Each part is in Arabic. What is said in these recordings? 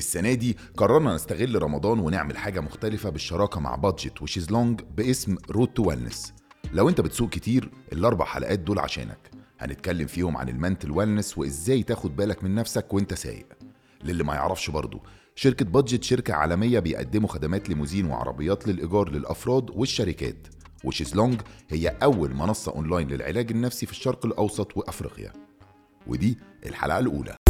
السنة دي قررنا نستغل رمضان ونعمل حاجة مختلفة بالشراكة مع بادجت وشيزلونج باسم road to wellness لو انت بتسوق كتير الأربع حلقات دول عشانك. هنتكلم فيهم عن ال mental wellness وإزاي تاخد بالك من نفسك وانت سايق. للي ما يعرفش برضو شركة بادجت شركة عالمية بيقدموا خدمات ليموزين وعربيات للإيجار للأفراد والشركات وشيزلونج هي أول منصة أونلاين للعلاج النفسي في الشرق الأوسط وأفريقيا. ودي الحلقة الأولى.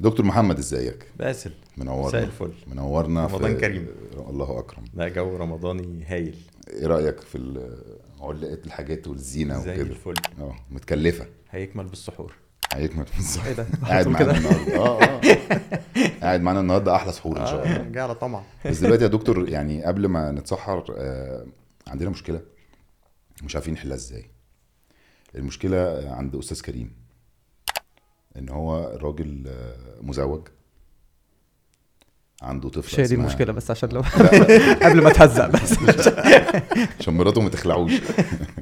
دكتور محمد إزيك؟ باسل. منورنا. مساء الفل. منورنا في- رمضان كريم. الله أكرم. لا جو رمضاني هايل. إيه رأيك في علقة الحاجات والزينة زي وكده؟ الفل. آه متكلفة. هيكمل بالسحور. هيكمل بالظبط. إيه ده؟ قاعد معانا النهارده. آه آه. قاعد معانا النهارده أحلى سحور إن شاء الله. جاي على طمع. بس دلوقتي يا دكتور يعني قبل ما نتسحر آه عندنا مشكلة مش عارفين نحلها إزاي. المشكلة عند أستاذ كريم. إن هو راجل آه، مزوج. عنده طفل مش هي دي المشكلة بس عشان لو قبل ما تهزق بس. عشان مراته ما تخلعوش.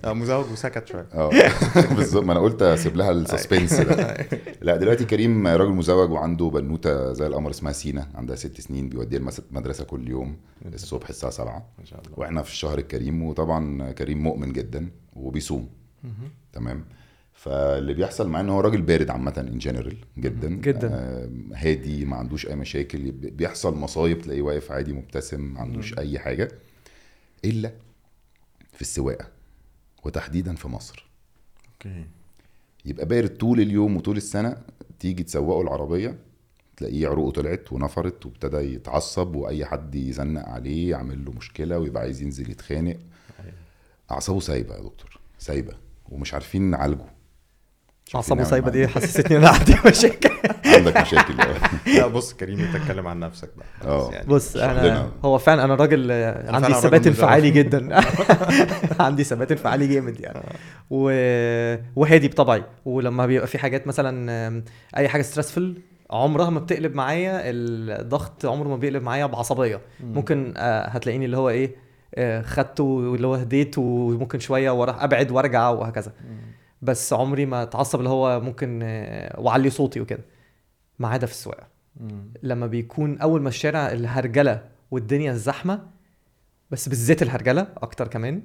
آه متجوز وسكت شوية. آه. بالظبط ما أنا قلت أسيب لها ال suspense ده. لا دلوقتي كريم راجل متجوز وعنده بنوتة زي القمر اسمها سينا عندها ست سنين بيوديها المدرسة كل يوم الصبح الساعة 7 ما شاء الله. وإحنا في الشهر الكريم وطبعا كريم مؤمن جدا وبيصوم. تمام؟ فاللي بيحصل معاه ان هو راجل بارد عامة in general جدا. جدا. آه هادي ما عندوش أي مشاكل. بيحصل مصايب تلاقيه واقف عادي مبتسم ما عندوش أي حاجة. إلا في السواقة وتحديدا في مصر. أوكي. يبقى بارد طول اليوم وطول السنة تيجي تسوقه العربية تلاقيه عروقه طلعت ونفرت وابتدى يتعصب وأي حد يزنق عليه يعمل له مشكلة ويبقى عايز ينزل يتخانق. أعصابه سايبة يا دكتور سايبة ومش عارفين نعالجه. سايبه معاه دي حسستني إن أنا عندي مشاكل. عندك مشاكل آه. لا بص كريم أنت اتكلم عن نفسك بقى. آه. بس يعني بص. أنا هو فعلا أنا راجل آه، عندي ثبات انفعالي. جدا. عندي ثبات انفعالي جامد يعني. و... وهادي بطبعي. ولما بيبقى في حاجات مثلا أي حاجة ستريسفل عمرها ما بتقلب معايا الضغط عمره ما بيقلب معايا بعصبية. ممكن آه، هتلاقيني اللي هو إيه آه، خدته واللي هو هديت وممكن شوية ورا أبعد وأرجع وهكذا. بس عمري ما اتعصب اللي هو ممكن آه، واعلي صوتي وكده. ما عدا في السواقة. لما بيكون أول ما الشارع الهرجلة والدنيا الزحمة بس بالذات الهرجلة أكتر كمان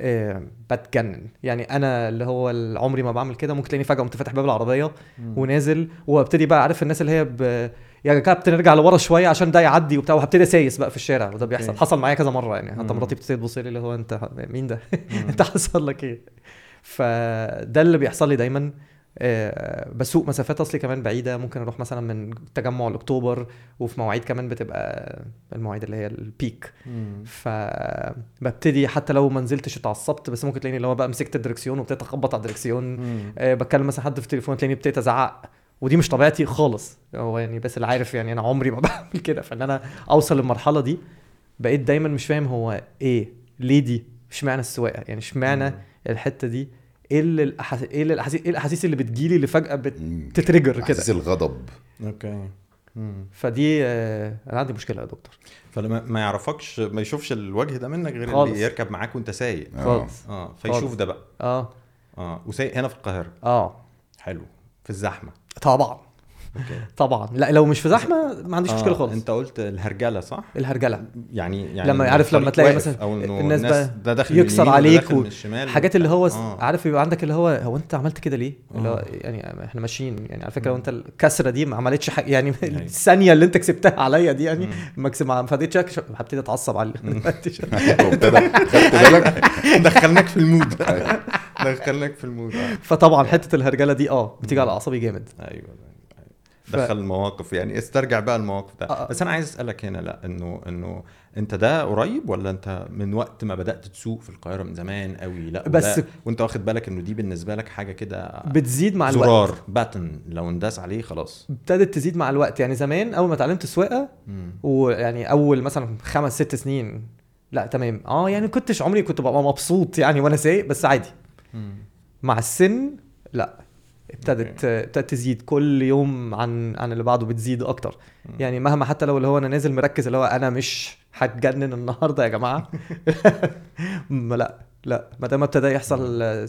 آه بتجنن. يعني أنا اللي هو عمري ما بعمل كده. ممكن تلاقيني فجأة قمت فاتح باب العربية ونازل وابتدي بقى عارف الناس اللي هي ب... يا كابتن ارجع لورا شوية عشان ده يعدي وبتاع وهبتدي أسايس بقى في الشارع. وده بيحصل. حصل معايا كذا مرة يعني. حتى مم. مراتي بتبتدي تبص لي اللي هو أنت مين ده؟ أنت حصل لك إيه؟ فده اللي بيحصل لي دايما. آه، بسوق مسافات أصلي كمان بعيدة. ممكن أروح مثلا من تجمع لاكتوبر وفي مواعيد كمان بتبقى المواعيد اللي هي البيك فببتدي حتى لو ما نزلتش اتعصبت بس ممكن تلاقيني اللي هو بقى مسكت الدركسيون وابتديت أخبط على الدركسيون. آه، بتكلم مثلا حد في التليفون تلاقيني ابتديت أزعق. ودي مش طبيعتي خالص. هو يعني بس اللي عارف يعني أنا عمري ما بعمل كده. فإن أنا أوصل للمرحلة دي بقيت دايما مش فاهم هو إيه ليه دي؟ اشمعنى السواقة؟ يعني اشمعنى الحتة دي إيه اللي الأحاسيس إيه اللي الاحاسيس إيه الأحاسيس اللي بتجيلي اللي فجأة احساس كده؟ الغضب. أوكي. فدي آه، أنا عندي مشكلة يا دكتور. فلما ما يعرفكش ما يشوفش الوجه ده منك غير خالص. اللي يركب معاك وأنت سايق. آه. خالص. آه فيشوف. ده بقى. آه. آه وسايق هنا في القاهرة. آه. حلو. في الزحمة. طبعا. طبعا لا لو مش في زحمة ما عنديش مشكلة خالص أنت قلت الهرجلة صح؟ الهرجلة يعني يعني لما عارف لما تلاقي مثلا إنه الناس بقى ده داخل يكسر عليك و- حاجات اللي هو آه. عارف يبقى عندك اللي هو هو أنت عملت كده ليه؟ اللي هو آه. يعني إحنا ماشيين يعني على فكرة لو أنت الكسرة دي ما عملتش حاجة يعني أيوة. الثانية اللي أنت كسبتها عليا دي يعني. ما فادتش هبتدي أتعصب على وابتدى خدت بالك دخلناك في ال mood دخلناك في ال mood آه. فطبعا حتة الهرجلة دي آه بتيجي على أعصابي جامد أيوه دخل المواقف يعني استرجع بقى المواقف ده. آه. بس أنا عايز أسألك هنا لا إنه إنه أنت ده قريب ولا أنت من وقت ما بدأت تسوق في القاهرة من زمان قوي؟ لا بس- وأنت واخد بالك إنه دي بالنسبة لك حاجة كده بتزيد مع الوقت. زرار باتن لو انداس عليه خلاص. ابتدت تزيد مع الوقت. يعني زمان أول ما اتعلمت السواقة مم. ويعني أول مثلا خمس ست سنين لا تمام. آه يعني كنتش عمري كنت ببقى مبسوط يعني وأنا سايق بس عادي. مم. مع السن لا. ابتدت ابتدت تزيد كل يوم عن عن اللي بعده بتزيد أكتر. يعني مهما حتى لو اللي هو أنا نازل مركز اللي هو أنا مش هتجنن النهارده يا جماعة. ما لا لا. ما دام ابتدى يحصل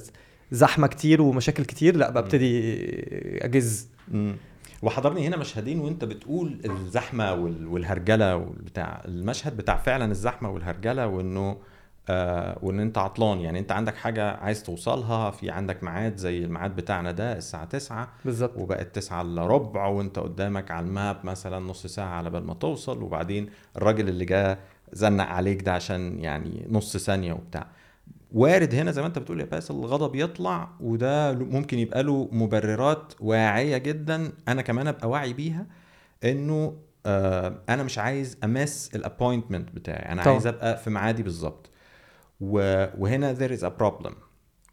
زحمة كتير ومشاكل كتير لا ببتدي أجز. وحضرني هنا مشهدين وأنت بتقول الزحمة وال- والهرجلة والبتاع. المشهد بتاع فعلا الزحمة والهرجلة وإنه آه وإن أنت عطلان. يعني أنت عندك حاجة عايز توصلها في عندك ميعاد زي الميعاد بتاعنا ده الساعة 9 بالظبط. وبقت 9 إلا ربع وأنت قدامك على ال map مثلا نص ساعة على بال ما توصل وبعدين الراجل اللي جه زنق عليك ده عشان يعني نص ثانية وبتاع. وارد هنا زي ما أنت بتقول يا باسل الغضب يطلع وده ممكن يبقى له مبررات واعية جدا. أنا كمان أبقى واعي بيها إنه آه أنا مش عايز أ miss ال appointment بتاعي. أنا طبعا. عايز أبقى في ميعادي بالظبط. وهنا there is a problem.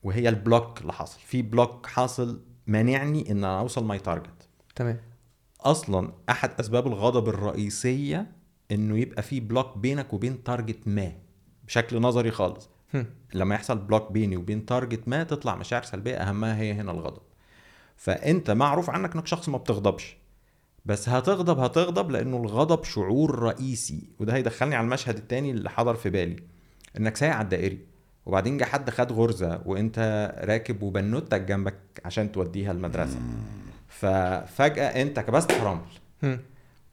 وهي ال block اللي حاصل في block حاصل مانعني إن أنا أوصل my target تمام. أصلا أحد أسباب الغضب الرئيسية إنه يبقى في block بينك وبين target ما. بشكل نظري خالص. هم. لما يحصل block بيني وبين target ما تطلع مشاعر سلبية. أهمها هي هنا الغضب. فأنت معروف عنك إنك شخص ما بتغضبش. بس هتغضب هتغضب لأنه الغضب شعور رئيسي. وده هيدخلني على المشهد التاني اللي حضر في بالي. إنك سايق على الدائري وبعدين جه حد خد غرزة وأنت راكب وبنوتك جنبك عشان توديها المدرسة. ففجاه أنت كبست هم.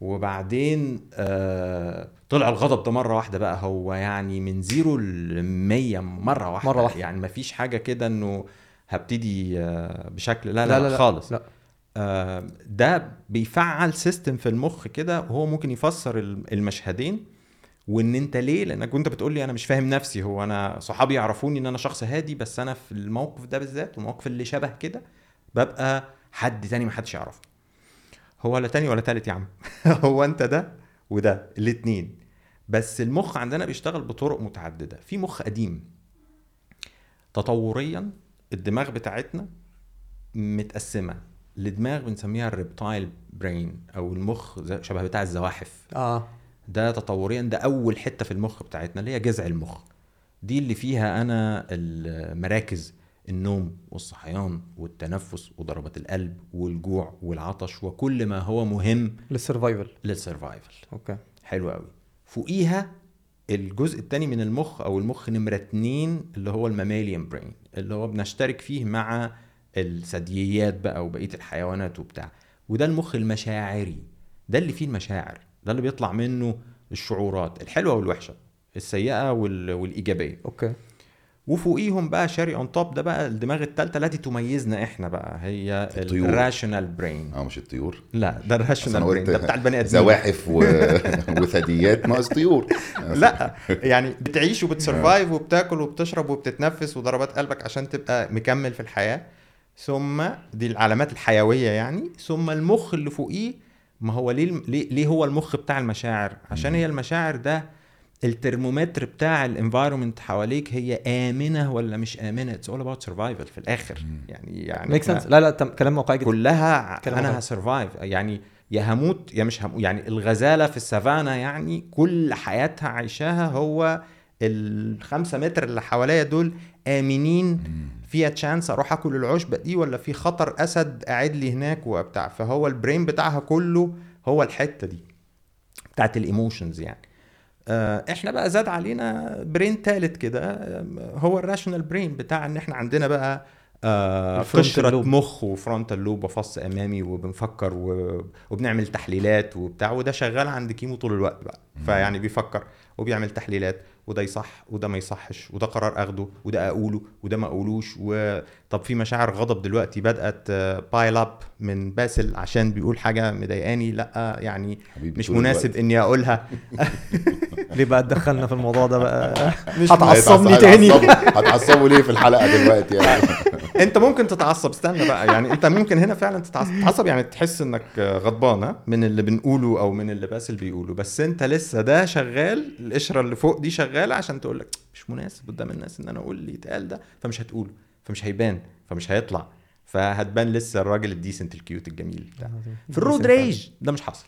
وبعدين آه طلع الغضب ده مرة واحدة بقى هو يعني من zero ل 100 مرة واحدة. مرة واحدة. يعني مفيش حاجة كده إنه هبتدي آه بشكل لا لا, لا لا, لا لا خالص. لا. آه ده بيفعل system في المخ كده وهو ممكن يفسر الم- المشهدين وإن أنت ليه؟ لانك كنت بتقول لي أنا مش فاهم نفسي. هو أنا صحابي يعرفوني إن أنا شخص هادي بس أنا في الموقف ده بالذات والمواقف اللي شبه كده ببقى حد تاني ما حدش يعرفه. هو ولا تاني ولا تالت يا عم. هو أنت ده وده الاتنين. بس المخ عندنا بيشتغل بطرق متعددة. في مخ قديم. تطوريا الدماغ بتاعتنا متقسمة. لدماغ بنسميها ال reptile brain أو المخ شبه بتاع الزواحف. آه. ده تطوريا ده أول حتة في المخ بتاعتنا اللي هي جذع المخ. دي اللي فيها أنا المراكز النوم والصحيان والتنفس وضربات القلب والجوع والعطش وكل ما هو مهم لل survival. لل survival. Okay. حلو قوي فوقيها الجزء الثاني من المخ أو المخ نمرة اتنين اللي هو ال mammalian brain اللي هو بنشترك فيه مع الثدييات بقى وبقية الحيوانات وبتاع. وده المخ المشاعري. ده اللي فيه المشاعر. ده اللي بيطلع منه الشعورات الحلوة والوحشة السيئة وال... والإيجابية. Okay. وفوقيهم بقى شاري on top ده بقى الدماغ الثالثه التي تميزنا إحنا بقى هي الطيور. ال rational brain آه مش الطيور؟ لا ده ال rational brain ده بتاع البني آدمين. زواحف و... وثدييات ناقص طيور. لا يعني بتعيش وبت survive وبتاكل وبتشرب وبتتنفس وضربات قلبك عشان تبقى مكمل في الحياة. ثم دي العلامات الحيوية يعني ثم المخ اللي فوقيه ما هو ليه ليه, هو المخ بتاع المشاعر؟ عشان هي المشاعر ده الترمومتر بتاع ال environment حواليك هي آمنة ولا مش آمنة؟ it's all about survival في الآخر. يعني يعني make sense لا لا كلام واقعي جدا. كلها كلام أنا. ه survive يعني يا هموت يا مش هموت. يعني الغزالة في السافانا يعني كل حياتها عايشاها هو الخمسة متر اللي حواليا دول آمنين فيها chance أروح آكل العشبه دي ولا في خطر أسد قاعد لي هناك وبتاع؟ فهو ال brain بتاعها كله هو الحتة دي بتاعت ال emotions يعني. آه، إحنا بقى زاد علينا brain تالت كده آه، هو ال rational brain بتاع إن إحنا عندنا بقى آه قشرة. مخ و frontal lobe وفص أمامي وبنفكر و... وبنعمل تحليلات وبتاع وده شغال عند كيمو طول الوقت بقى. فيعني بيفكر. وبيعمل تحليلات وده يصح وده ما يصحش وده قرار أخده وده أقوله وده ما أقولوش وطب في مشاعر غضب دلوقتي بدأت pile up من باسل عشان بيقول حاجة مضايقاني لأ يعني حبيبي مش مناسب الوقت. إني أقولها. ليه بقى تدخلنا في الموضوع ده بقى؟ مش هتعصبني تاني؟ هتعصبوا ليه في الحلقة دلوقتي يعني؟ انت ممكن تتعصب. استنى بقى يعني انت ممكن هنا فعلا تتعصب. تتعصب يعني تحس انك غضبان ها؟ من اللي بنقوله أو من اللي باسل بيقوله. بس انت لسه ده شغال القشرة اللي فوق دي شغالة عشان تقول لك مش مناسب قدام الناس ان أنا أقول اللي يتقال ده فمش هتقوله فمش هيبان فمش هيطلع. فهتبان لسه الراجل ال decent ال cute الجميل بتاع. في ال road rage. ده مش حاصل.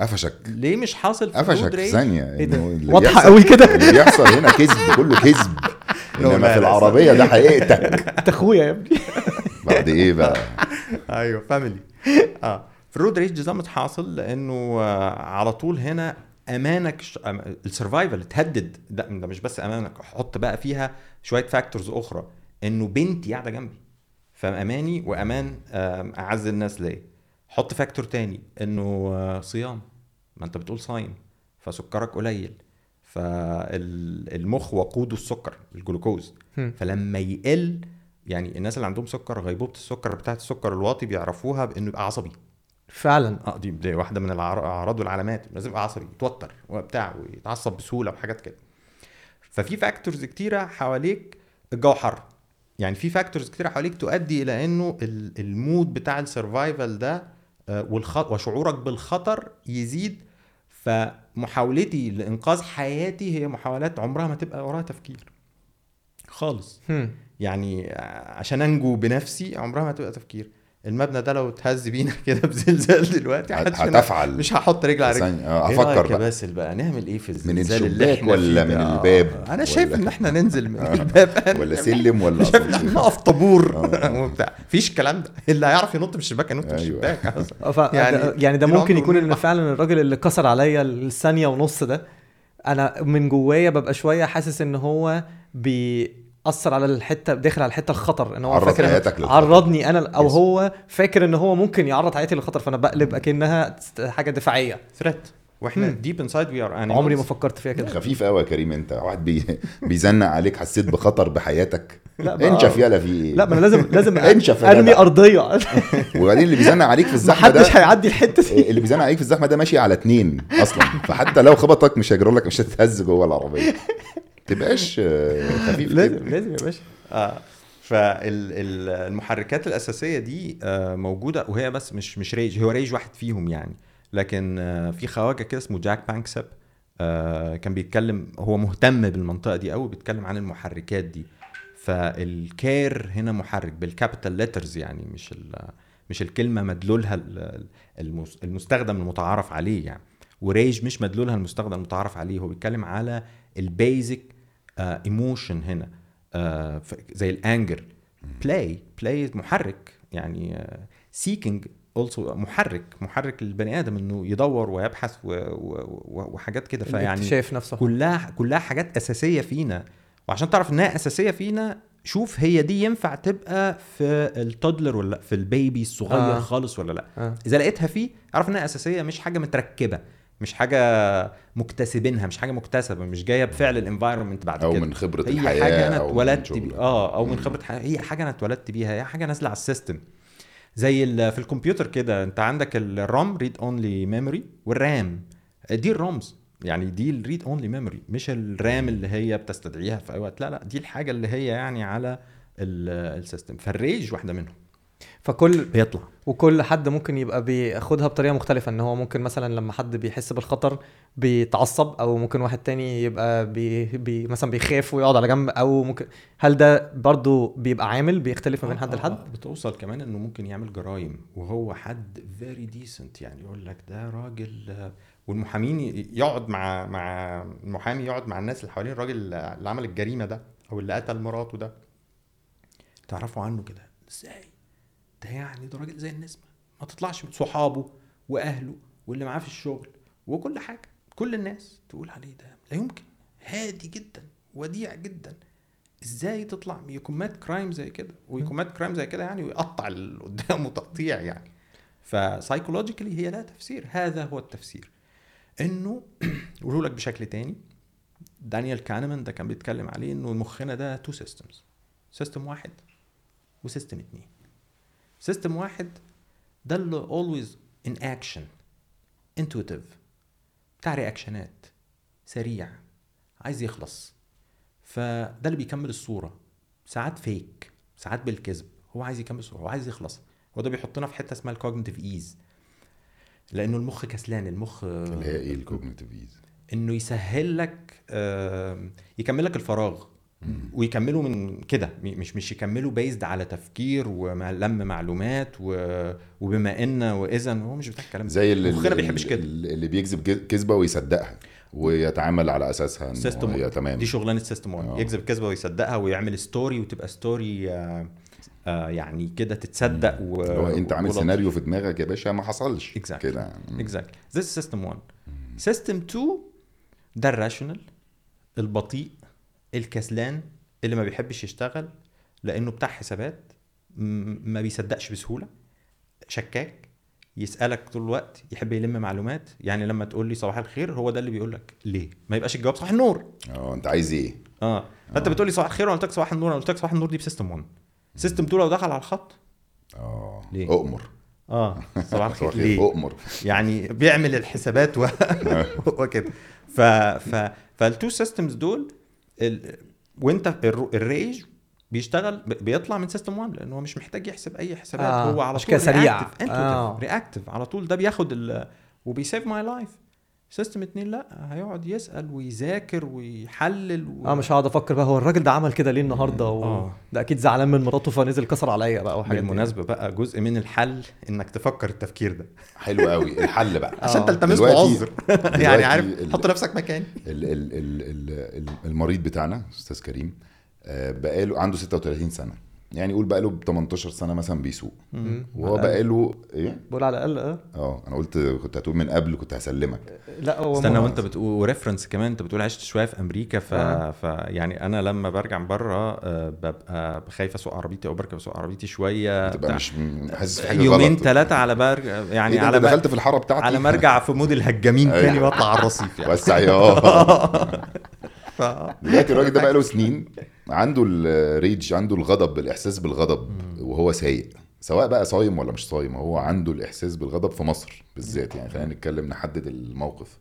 قفشك. ليه مش حاصل في قفشك ال road في rage؟ ثانية ده؟ اللي واضحة قوي كده. اللي بيحصل هنا كذب كله كذب. إنما في العربية ده حقيقتك. أنت أخويا يا ابني. بعد إيه بقى؟ أيوه family آه في ال road rage ده متحاصل لأنه آه، على طول هنا أمانك ش... ال survival اتهدد. ده, ده مش بس أمانك حط بقى فيها شوية factors أخرى. إنه بنتي قاعدة جنبي. فأماني وأمان أعز الناس ليا. حط factor تاني إنه آه، صيام. ما أنت بتقول صايم فسكرك قليل. فالمخ وقوده السكر الجلوكوز. فلما يقل يعني الناس اللي عندهم سكر غيبوبة السكر بتاعت السكر الواطي بيعرفوها بإنه يبقى عصبي. فعلا. آه دي, دي واحدة من الاعراض والعلامات لازم يبقى عصبي يتوتر وبتاع ويتعصب بسهولة وحاجات كده. ففي factors كتيرة حواليك الجو حر يعني في factors كتيرة حواليك تؤدي إلى إنه ال- ال mode بتاع ال survival ده آه، والخط وشعورك بالخطر يزيد. فمحاولتي لإنقاذ حياتي هي محاولات عمرها ما تبقى وراها تفكير. خالص. هم. يعني عشان أنجو بنفسي عمرها ما تبقى تفكير. المبنى ده لو اتهز بينا كده بزلزال دلوقتي هتفعل. مش هحط رجل على رجل ثانية، آه، إيه يا بقى. باسل بقى نعمل إيه في الزلزال من اللي الشباك إحنا ولا من؟ الباب أنا شايف إن إحنا ننزل من الباب ولا سلم ولا شايف إن إحنا أسانسير؟ نقف طابور وبتاع مفيش الكلام ده اللي هيعرف ينط من الشباك ينط من أيوة. الشباك آه،. يعني يعني ده ممكن يكون إن. فعلا الراجل اللي كسر عليا الثانية ونص ده أنا من جوايا ببقى شوية حاسس إن هو بيأثر على الحتة داخل على الحتة الخطر إن هو عرض فاكر إن- حياتك للخطر. عرضني أنا أو Yes. هو فاكر إن هو ممكن يعرض حياتي للخطر فأنا بقلب أكنها حاجة دفاعية. threat. وإحنا. deep inside we are عمري ما فكرت فيها كده. خفيف قوي يا كريم أنت. واحد بي... بيزنق عليك حسيت بخطر بحياتك. لا انشف يلا في إيه؟ لا ما أنا لازم لازم انشف أرمي. أرضية. وبعدين اللي بيزنق عليك في الزحمة ده محدش هيعدي الحتة دي. اللي بيزنق عليك في الزحمة ده ماشي على اتنين أصلا. فحتى لو خبطك مش هيجرى لك مش هتتهز جوه العربية. تبقاش آه، خفيف لازم. لازم يا باشا. آه فالمحركات الأساسية دي آه، موجودة وهي بس مش مش rage هو rage واحد فيهم يعني. لكن آه، في خواجة كده اسمه جاك بانكسيب كان بيتكلم هو مهتم بالمنطقة دي قوي بيتكلم عن المحركات دي. فال care هنا محرك بال capital letters يعني مش مش الكلمة مدلولها ال- المس- المستخدم المتعارف عليه يعني. و rage مش مدلولها المستخدم المتعارف عليه هو بيتكلم على ال basic emotion هنا. آه، زي ال anger play play محرك. يعني seeking also محرك. محرك للبني آدم إنه يدور ويبحث و- و- و- وحاجات كده. فيعني شايف نفسه. كلها كلها حاجات أساسية فينا. وعشان تعرف إنها أساسية فينا شوف هي دي ينفع تبقى في ال toddler ولا في ال baby الصغير آه. آه. خالص ولا لأ؟ آه. إذا لقيتها فيه اعرف إنها أساسية مش حاجة متركبة. مش حاجة مكتسبينها مش حاجة مكتسبة مش جاية بفعل ال environment بعد أو كده. من خبرة هي الحياة حاجة أنا أو من اتولدت. بيها آه أو من. خبرة حياه هي حاجة أنا اتولدت بيها هي حاجة نازلة على ال system. زي في الكمبيوتر كده أنت عندك ال ROM read only memory وال RAM. دي ال ROMs يعني دي ال read only memory مش ال RAM اللي هي بتستدعيها في أي وقت. لا لا دي الحاجة اللي هي يعني على ال- ال system. فال rage واحدة منهم. فكل بيطلع. وكل حد ممكن يبقى بياخدها بطريقة مختلفة إن هو ممكن مثلا لما حد بيحس بالخطر بيتعصب أو ممكن واحد تاني يبقى بي بي مثلا بيخاف ويقعد على جنب أو ممكن هل ده برضو بيبقى عامل بيختلف ما بين حد آه، لحد؟ آه، بتوصل كمان إنه ممكن يعمل جرائم وهو حد very decent يعني يقول لك ده راجل آه، والمحامين يقعد مع مع المحامي يقعد مع الناس اللي حوالين الراجل اللي عمل الجريمة ده أو اللي قتل مراته ده. تعرفوا عنه كده؟ إزاي؟ ده يعني ده راجل زي النسمة. ما تطلعش صحابه وأهله واللي معاه في الشغل وكل حاجة. كل الناس تقول عليه ده لا يمكن. هادي جدا وديع جدا. إزاي تطلع؟ ي commit crime زي كده. وي commit crime زي كده يعني ويقطع اللي قدامه تقطيع يعني. ف psychologically هي لها تفسير. هذا هو التفسير. إنه يقولوا لك بشكل تاني. دانيال كانمان ده كان بيتكلم عليه إنه مخنا ده two systems system واحد و system اتنين. system واحد ده اللي always in action intuitive. بتاع reaction ات سريع عايز يخلص. فده اللي بيكمل الصورة. ساعات فيك ساعات بالكذب. هو عايز يكمل الصورة هو عايز يخلص. هو ده بيحطنا في حتة اسمها ال cognitive ease لأنه المخ كسلان المخ اللي هي إيه ال cognitive ease إنه يسهل لك يكمل لك الفراغ. ويكملوا من كده. مش مش يكملوا بيزد على تفكير ولم معلومات و... وبما إن واذا هو مش بتاع الكلام. زي اللي مخنا بيحبش كده. اللي بيكذب كذ- كذبة ويصدقها ويتعامل على أساسها system هي تمام. دي شغلانة system 1 آه. يكذب كذبة ويصدقها ويعمل story وتبقى story آه آه يعني كده تتصدق و... اللي هو أنت عامل. سيناريو في دماغك يا باشا ما حصلش. Exactly. كده. exactly this system 1 system 2 ده ال rational البطيء الكسلان اللي ما بيحبش يشتغل لأنه بتاع حسابات ما بيصدقش بسهولة شكاك يسألك طول الوقت يحب يلم معلومات يعني لما تقول لي صباح الخير هو ده اللي بيقول لك. ليه؟ ما يبقاش الجواب صباح النور. آه انت عايز إيه؟ آه. فأنت بتقول لي صباح الخير وأنا قلت لك صباح النور أنا قلت لك صباح النور دي ب system 1 system 2 لو دخل على الخط. آه ليه؟ أؤمر. آه. صباح الخير. ليه؟ أؤمر. يعني بيعمل الحسابات و... وكده. ف ف فال two systems دول ال... وانت الر- ال rage بيشتغل بيطلع من system 1 لأنه هو مش محتاج يحسب أي حسابات آه، هو على طول سريع. reactive آه. reactive على طول ده بياخد ال... وبي save my life system 2 لا هيقعد يسأل ويذاكر ويحلل و... آه مش هقعد أفكر بقى هو الراجل ده عمل كده ليه النهارده و... آه. ده أكيد زعلان من مراته فنزل كسر عليا بقى وحاجات. بالمناسبة بقى جزء من الحل إنك تفكر التفكير ده حلو قوي الحل بقى عشان. تلتمس له عذر يعني عارف ال- حط نفسك مكاني ال ال ال ال ال- المريض بتاعنا أستاذ كريم آه، بقاله عنده 36 سنة يعني قول بقاله ب 18 سنة مثلا بيسوق. وهو الأقل. بقاله إيه بقول على الأقل آه آه أنا قلت كنت هتقول من قبل كنت هسلمك لا هو استنى وأنت بتقول وريفرنس كمان أنت بتقول عشت شوية في أمريكا ف... آه. ف يعني أنا لما برجع من بره آه، ببقى خايف أسوق عربيتي أو بركب أسوق عربيتي شوية تبقى بتاع. مش حاسس في حاجة يومين ثلاثة على بر يعني يعني على ما دخلت في الحارة بتاعتي على ما ارجع في مود الهجامين أيوة. تاني وأطلع على الرصيف يعني يا آه ف... دلوقتي الراجل ده بقاله سنين عنده الريج عنده الغضب الإحساس بالغضب وهو سايق. سواء بقى صايم ولا مش صايم هو عنده الإحساس بالغضب في مصر بالذات. يعني خلينا نتكلم نحدد الموقف.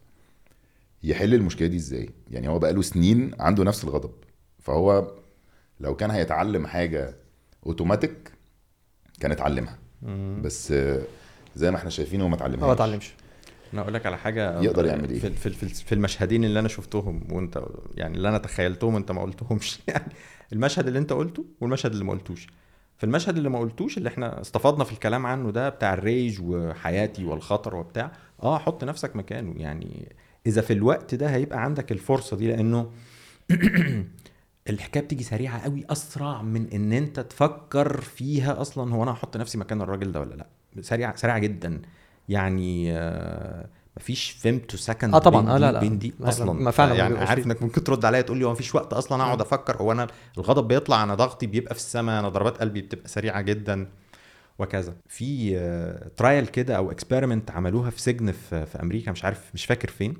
يحل المشكلة دي إزاي؟ يعني هو بقاله سنين عنده نفس الغضب. فهو لو كان هيتعلم حاجة اوتوماتيك كان اتعلمها. بس زي ما إحنا شايفين هو ما اتعلمهاش. هو ما اتعلمش. أنا أقول لك على حاجة يقدر يعمل إيه؟ في في في, المشهدين اللي أنا شفتهم وانت يعني اللي أنا تخيلتهم انت ما قلتهمش. يعني المشهد اللي انت قلته والمشهد اللي ما قلتوش. في المشهد اللي ما قلتوش اللي إحنا استفدنا في الكلام عنه ده بتاع الريج وحياتي والخطر وبتاع آه حط نفسك مكانه. يعني إذا في الوقت ده هيبقى عندك الفرصة دي لأنه الحكاية بتيجي سريعة قوي أسرع من إن أنت تفكر فيها أصلا هو أنا هحط نفسي مكان الراجل ده ولا لأ؟ سريعة سريعة جدا. يعني آه، مفيش femtosecond آه طبعاً، بين آه دي لا لا. وبين دي لا لا، أصلا. ما فعلاً يعني عارف. إنك ممكن ترد عليا تقول لي هو مفيش وقت أصلا أقعد أفكر. هو أنا الغضب بيطلع أنا ضغطي بيبقى في السماء أنا ضربات قلبي بتبقى سريعة جدا وكذا. في trial كده أو experiment عملوها في سجن في, في أمريكا مش عارف مش فاكر فين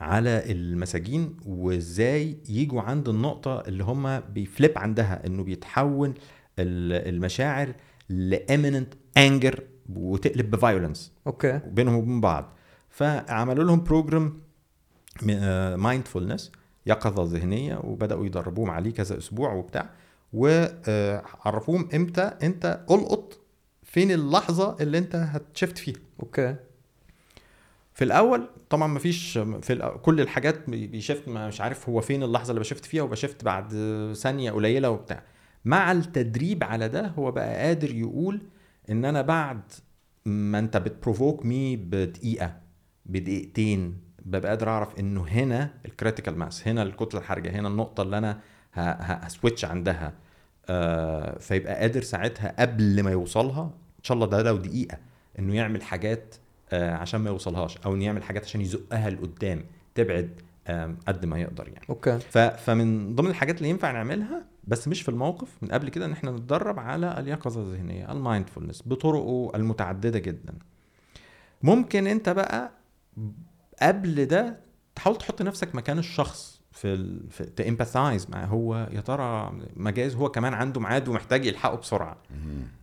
على المساجين وإزاي يجوا عند النقطة اللي هم بي flip عندها إنه بيتحول ال- المشاعر ل imminent anger وتقلب ب violence. okay. بينهم وبين بعض. فعملوا لهم program mindfulness يقظة ذهنية وبدأوا يدربوهم عليه كذا أسبوع وبتاع. وعرفوهم إمتى أنت ألقط فين اللحظة اللي أنت هت shift فيها. okay. في الأول طبعا ما فيش في كل الحاجات بي- بي shift ما مش عارف هو فين اللحظة اللي ب shift فيها وب shift بعد ثانية قليلة وبتاع. مع التدريب على ده هو بقى قادر يقول إن أنا بعد ما أنت بت provoke me بدقيقة بدقيقتين ببقى قادر أعرف إنه هنا ال critical mass هنا الكتلة الحرجة هنا النقطة اللي أنا ه switch عندها آه فيبقى قادر ساعتها قبل ما يوصلها إن شاء الله ده لو دقيقة إنه يعمل حاجات آه عشان ما يوصلهاش أو إنه يعمل حاجات عشان يزقها لقدام تبعد قد ما يقدر يعني okay. فمن ضمن الحاجات اللي ينفع نعملها بس مش في الموقف من قبل كده إن إحنا نتدرب على اليقظة الذهنية ال mindfulness بطرقه المتعددة جدا. ممكن أنت بقى قبل ده تحاول تحط نفسك مكان الشخص في ال... فت empathize معاه. هو يا ترى مجاز هو كمان عنده ميعاد ومحتاج يلحقه بسرعة.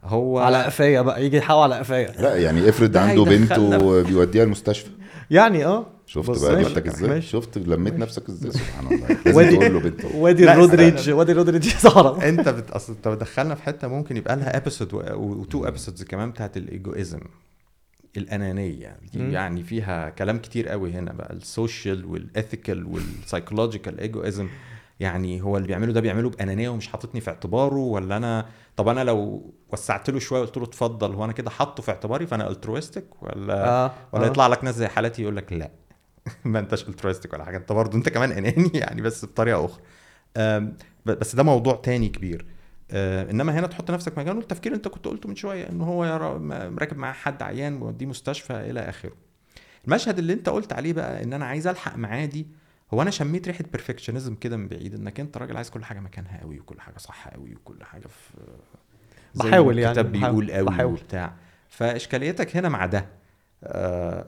هو على قفايا بقى يجي يحاول على قفايا. لا يعني افرض ده عنده بنت هيدخلنا. في- وبيوديها المستشفى. يعني آه. شفت بقى. جبتك إزاي. شفت لميت نفسك إزاي؟ سبحان الله. لازم وادي- تقول له بنت وادي الرودريج. وادي الرودريج صحراء انت بت... أصل انت بتدخلنا في حتة ممكن يبقى لها episode و two episodes كمان بتاعت ال egoism الأنانية. يعني فيها كلام كتير قوي هنا بقى ال social وال ethical وال psychological egoism يعني هو اللي بيعمله ده بيعمله بأنانية ومش حاططني في اعتباره ولا أنا طب أنا لو وسعت له شوية قلت له اتفضل هو أنا كده حاطه في اعتباري فأنا altruistic ولا آه ولا آه. يطلع لك ناس زي حالتي يقول لك لا. ما أنتش altruistic ولا حاجة أنت برضه أنت كمان أناني يعني بس بطريقة أخرى. بس ده موضوع تاني كبير. آه، إنما هنا تحط نفسك مكانه التفكير أنت كنت قلته من شوية إن هو يرى راكب معاه حد عيان ويوديه مستشفى إلى آخره. المشهد اللي أنت قلت عليه بقى إن أنا عايز ألحق معاه دي هو أنا شميت ريحة perfectionism كده من بعيد إنك أنت راجل عايز كل حاجة مكانها قوي وكل حاجة صح قوي وكل حاجة في بحاول يعني، الكتاب بحاول- بيقول قوي بحاول. وبتاع فإشكاليتك هنا مع ده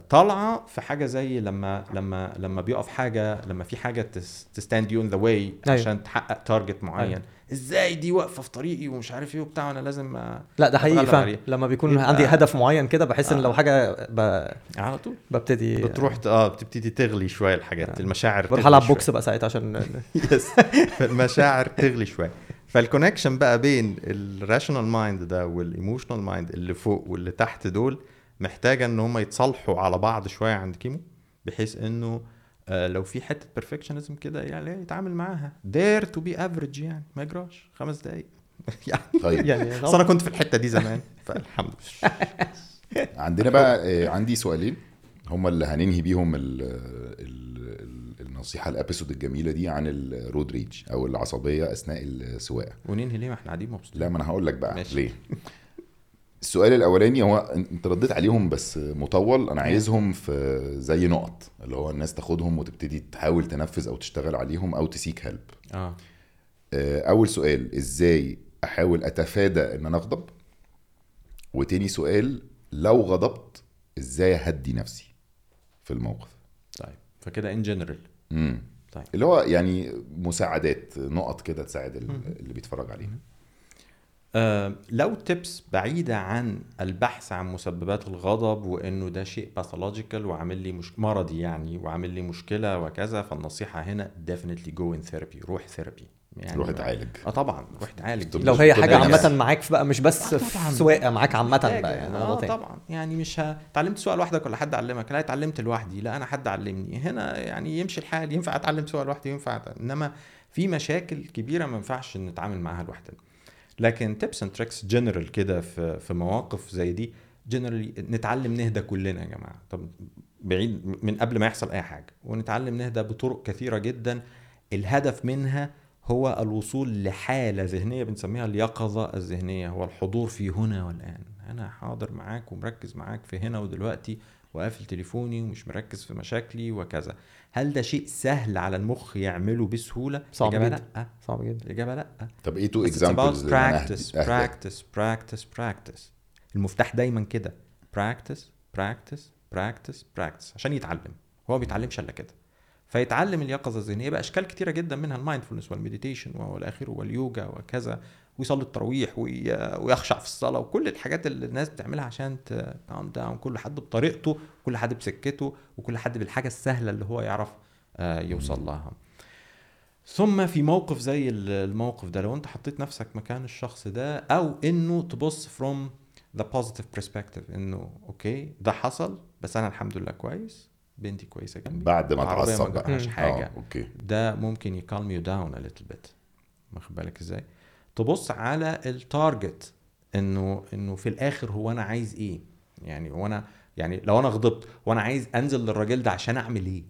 طالعة في حاجة زي لما لما لما بيقف حاجة لما في حاجة ت stand you in the way. عشان تحقق target معين أيوة. إزاي دي واقفة في طريقي ومش عارف إيه وبتاع وأنا لازم آه، لا ده حقيقي فعلا. لما بيكون عندي هدف معين كده بحس إن آه. لو حاجة ب... على طول ببتدي بتروح ت- آه بتبتدي تغلي شوية الحاجات المشاعر بروح ألعب. بوكس بقى ساعتها عشان yes المشاعر تغلي شوية فال connection بقى بين ال rational mind ده وال emotional mind اللي فوق واللي تحت دول محتاجة إن هم يتصالحوا على بعض شوية عند كيمو بحيث إنه آه لو في حتة perfectionism كده يعني يتعامل معاها. dare to be average يعني ما يجراش. خمس دقايق. يعني طيب. يعني أنا كنت في الحتة دي زمان فالحمد لله. عندنا بقى آه، عندي سؤالين. هما اللي هننهي بيهم ال ال ال النصيحة ال episode الجميلة دي عن ال road rage أو العصبية أثناء السواقة. وننهي ليه؟ ما إحنا قاعدين مبسوطين. لا ما أنا هقول لك بقى. ماشي. ليه؟ السؤال الأولاني هو أنت رديت عليهم بس مطول أنا عايزهم في زي نقط اللي هو الناس تاخدهم وتبتدي تحاول تنفذ أو تشتغل عليهم أو تسيك هيلب آه. أول سؤال إزاي أحاول أتفادى إن أنا أغضب؟ وتاني سؤال لو غضبت إزاي أهدي نفسي في الموقف؟ طيب فكده ان جنرال امم طيب. اللي هو يعني مساعدات نقط كده تساعد ال- اللي بيتفرج عليها آه، لو tips بعيدة عن البحث عن مسببات الغضب وإنه ده شيء pathological وعامل لي مش مرضي يعني وعامل لي مشكلة وكذا فالنصيحة هنا definitely go in therapy روح therapy يعني روح اتعالج. آه طبعا روح اتعالج. لو هي حاجة يعني عامة معاك في بقى مش بس آه، في. سواقة معاك عامة. بقى يعني آه طبعا. يعني مش ه... اتعلمت سواقة لوحدك ولا حد علمك؟ لا اتعلمت لوحدي. لا أنا حد علمني. هنا يعني يمشي الحال. ينفع أتعلم سواقة لوحدي؟ ينفع إنما في مشاكل كبيرة ما ينفعش نتعامل معاها لوحدنا. لكن tips and tricks general كده في في مواقف زي دي generally نتعلم نهدى كلنا يا جماعة. طب بعيد من قبل ما يحصل أي حاجة ونتعلم نهدى بطرق كثيرة جدا. الهدف منها هو الوصول لحالة ذهنية بنسميها اليقظة الذهنية هو الحضور في هنا والآن. أنا حاضر معاك ومركز معاك في هنا ودلوقتي وقافل تليفوني ومش مركز في مشاكلي وكذا. هل ده شيء سهل على المخ يعمله بسهولة؟ صعب جدا. لأ. صعب جدا. الإجابة لأ. طب إيه two examples practice practice practice practice. المفتاح دايما كده. practice practice practice practice. عشان يتعلم. هو ما بيتعلمش إلا كده. فيتعلم اليقظة الذهنية. باشكال كتيرة جدا منها ال mindfulness وال meditation والآخر واليوجا وكذا. ويصلي التراويح وي- ويخشع في الصلاة وكل الحاجات اللي الناس بتعملها عشان ت calm down كل حد بطريقته كل حد بسكته وكل حد بالحاجة السهلة اللي هو يعرف آه، يوصل لها. ثم في موقف زي ال- الموقف ده. لو انت حطيت نفسك مكان الشخص ده أو إنه تبص from the positive perspective إنه okay ده حصل بس أنا الحمد لله كويس بنتي كويسة جنبي. بعد ما اتعصب جرالهاش مم. حاجة. آه okay. ده ممكن ي calm you down a little bit. واخد بالك إزاي؟ تبص على ال target إنه إنه في الآخر هو أنا عايز إيه؟ يعني وأنا يعني لو أنا غضبت وأنا عايز أنزل للراجل ده عشان أعمل إيه؟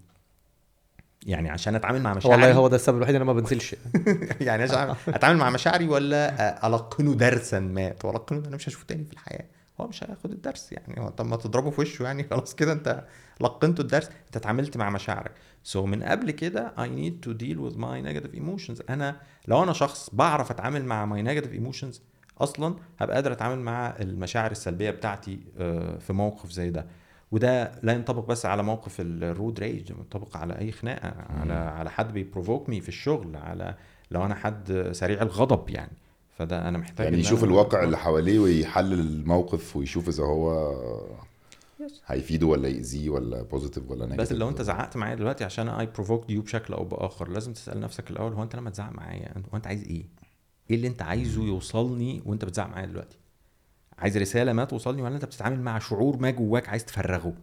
يعني عشان أتعامل مع مشاعري؟ والله هو ده السبب الوحيد إن أنا ما بنزلش. يعني عشان أتعامل مع مشاعري ولا ألقنه درسا ما؟ ألقنه أنا مش هشوفه تاني في الحياة. هو مش هياخد الدرس يعني. هو طب ما تضربه في وشه يعني. خلاص كده أنت لقنته الدرس. أنت اتعاملت مع مشاعرك. سو so من قبل كده I need to deal with my negative emotions. أنا لو أنا شخص بعرف أتعامل مع my negative emotions أصلا هبقى قادر أتعامل مع المشاعر السلبية بتاعتي آه، في موقف زي ده. وده لا ينطبق بس على موقف ال road rage ينطبق على أي خناقة على على حد بي provoke me في الشغل على لو أنا حد سريع الغضب يعني. فده أنا محتاج يعني يشوف أنا- الواقع اللي حواليه ويحلل الموقف ويشوف إذا هو هيفيده ولا يأذيه ولا positive ولا negative بس لو انت زعقت معايا دلوقتي عشان اي بروفوكد يو بشكل أو بآخر لازم تسأل نفسك الأول هو انت لما تزعق معايا هو انت عايز إيه؟ إيه اللي انت عايزه يوصلني وانت بتزعق معايا دلوقتي؟ عايز رسالة ما توصلني ولا انت بتتعامل مع شعور ما جواك عايز تفرغه؟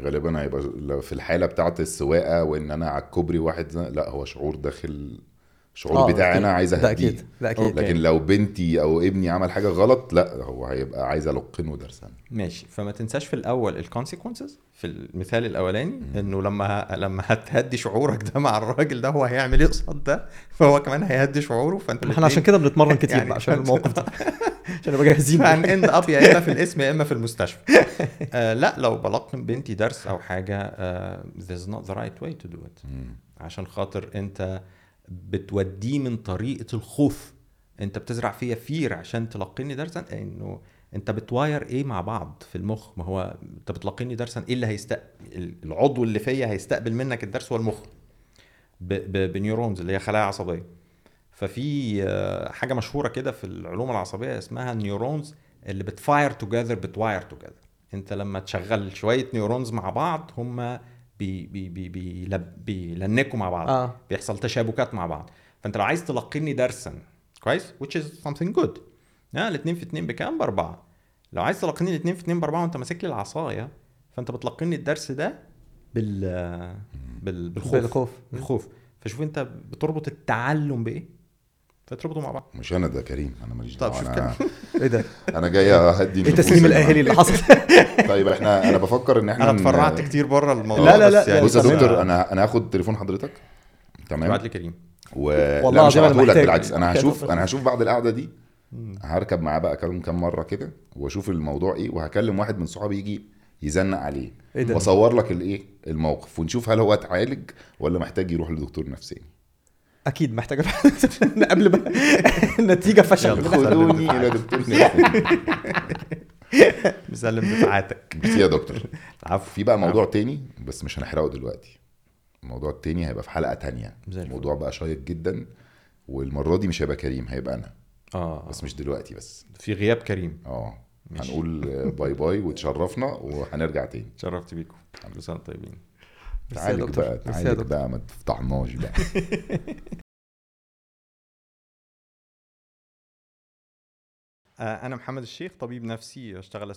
غالبا هيبقى في الحالة بتاعه السواقة وإن أنا على الكوبري واحد لا هو شعور داخل الشعور آه، بتاعي. أنا عايز ده أهديه. أكيد ده أكيد. لكن لو بنتي أو ابني عمل حاجة غلط لا هو هيبقى عايز ألقنه درسا. ماشي. فما تنساش في الأول ال consequences في المثال الأولاني إنه لما لما هتهدي شعورك ده مع الراجل ده هو هيعمل إيه قصاد ده فهو كمان هيهدي شعوره. فأنت إحنا عشان كده بنتمرن كتير يعني بقى عشان. الموقف ده عشان نبقى جاهزين. ف end up يا إما في القسم يا إما في المستشفى. آه لا لو بلقن بنتي درس أو حاجة آه this is not the right way to do it. عشان خاطر أنت بتوديه من طريقة الخوف. انت بتزرع فيا fear عشان تلقيني درسا؟ انه انت بت wire إيه مع بعض في المخ؟ ما هو انت بتلقيني درسا إيه اللي هيستقبل العضو اللي فيا هيستقبل منك الدرس هو المخ. ب neurons اللي هي خلايا عصبية. ففي آه، حاجة مشهورة كده في العلوم العصبية اسمها ال neurons اللي بت fire together بت wire together انت لما تشغل شوية نيورونز مع بعض هم بي بي بي بيلب- بي link وا مع بعض. آه. بيحصل تشابكات مع بعض. فأنت لو عايز تلقيني درسا كويس؟ which is something good. ها الاثنين في اثنين بكام؟ بأربعة. لو عايز تلقيني الاثنين في اثنين بأربعة وأنت ماسك لي العصاية فأنت بتلقيني الدرس ده بال بال بالخوف. بالخوف. بالخوف. فشوف أنت بتربط التعلم بإيه؟ فتربطوا مع بعض مش أنا ده كريم أنا ماليش طب دعوة شوف أنا إيه ده؟ أنا جاي أهدي إيه تسليم اللي الأهالي اللي حصل؟ طيب إحنا أنا بفكر إن إحنا أنا اتفرعت كتير بره الموضوع لا، لا، بس لا، يعني بص يا. دكتور أنا أنا هاخد تليفون حضرتك تمام ابعت لي كريم و... والله مش أنا محتاج. بالعكس أنا هشوف. أنا هشوف بعد القعدة دي هركب معاه بقى كام كام مرة كده وأشوف الموضوع إيه وهكلم واحد من صحابي يجي يزنق عليه ده؟ وأصور لك الإيه الموقف ونشوف هل هو اتعالج ولا محتاج يروح لدكتور نفساني أكيد محتاجه قبل ما النتيجه فشل. خدوني إلى دكتور. مسلم دفعاتك. ميرسي يا دكتور. عفو. في بقى موضوع تاني بس مش هنحرقه دلوقتي. الموضوع التاني هيبقى في حلقة تانية. موضوع بقى شيق جدا والمرة دي مش هيبقى كريم هيبقى أنا. آه. بس مش دلوقتي بس. في غياب كريم. آه. ماشي. هنقول bye bye وتشرفنا وهنرجع تاني. تشرفت بيكم. كل سنه وأنتم طيبين. تعالج. بقى تعالج. بقى ما تفتحناش بقى آه، أنا محمد الشيخ طبيب نفسي أشتغل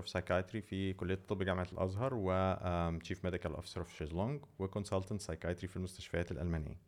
of Psychiatry في كلية الطب جامعة الأزهر و آم، Chief Medical Officer of شيزلونج في المستشفيات الألمانية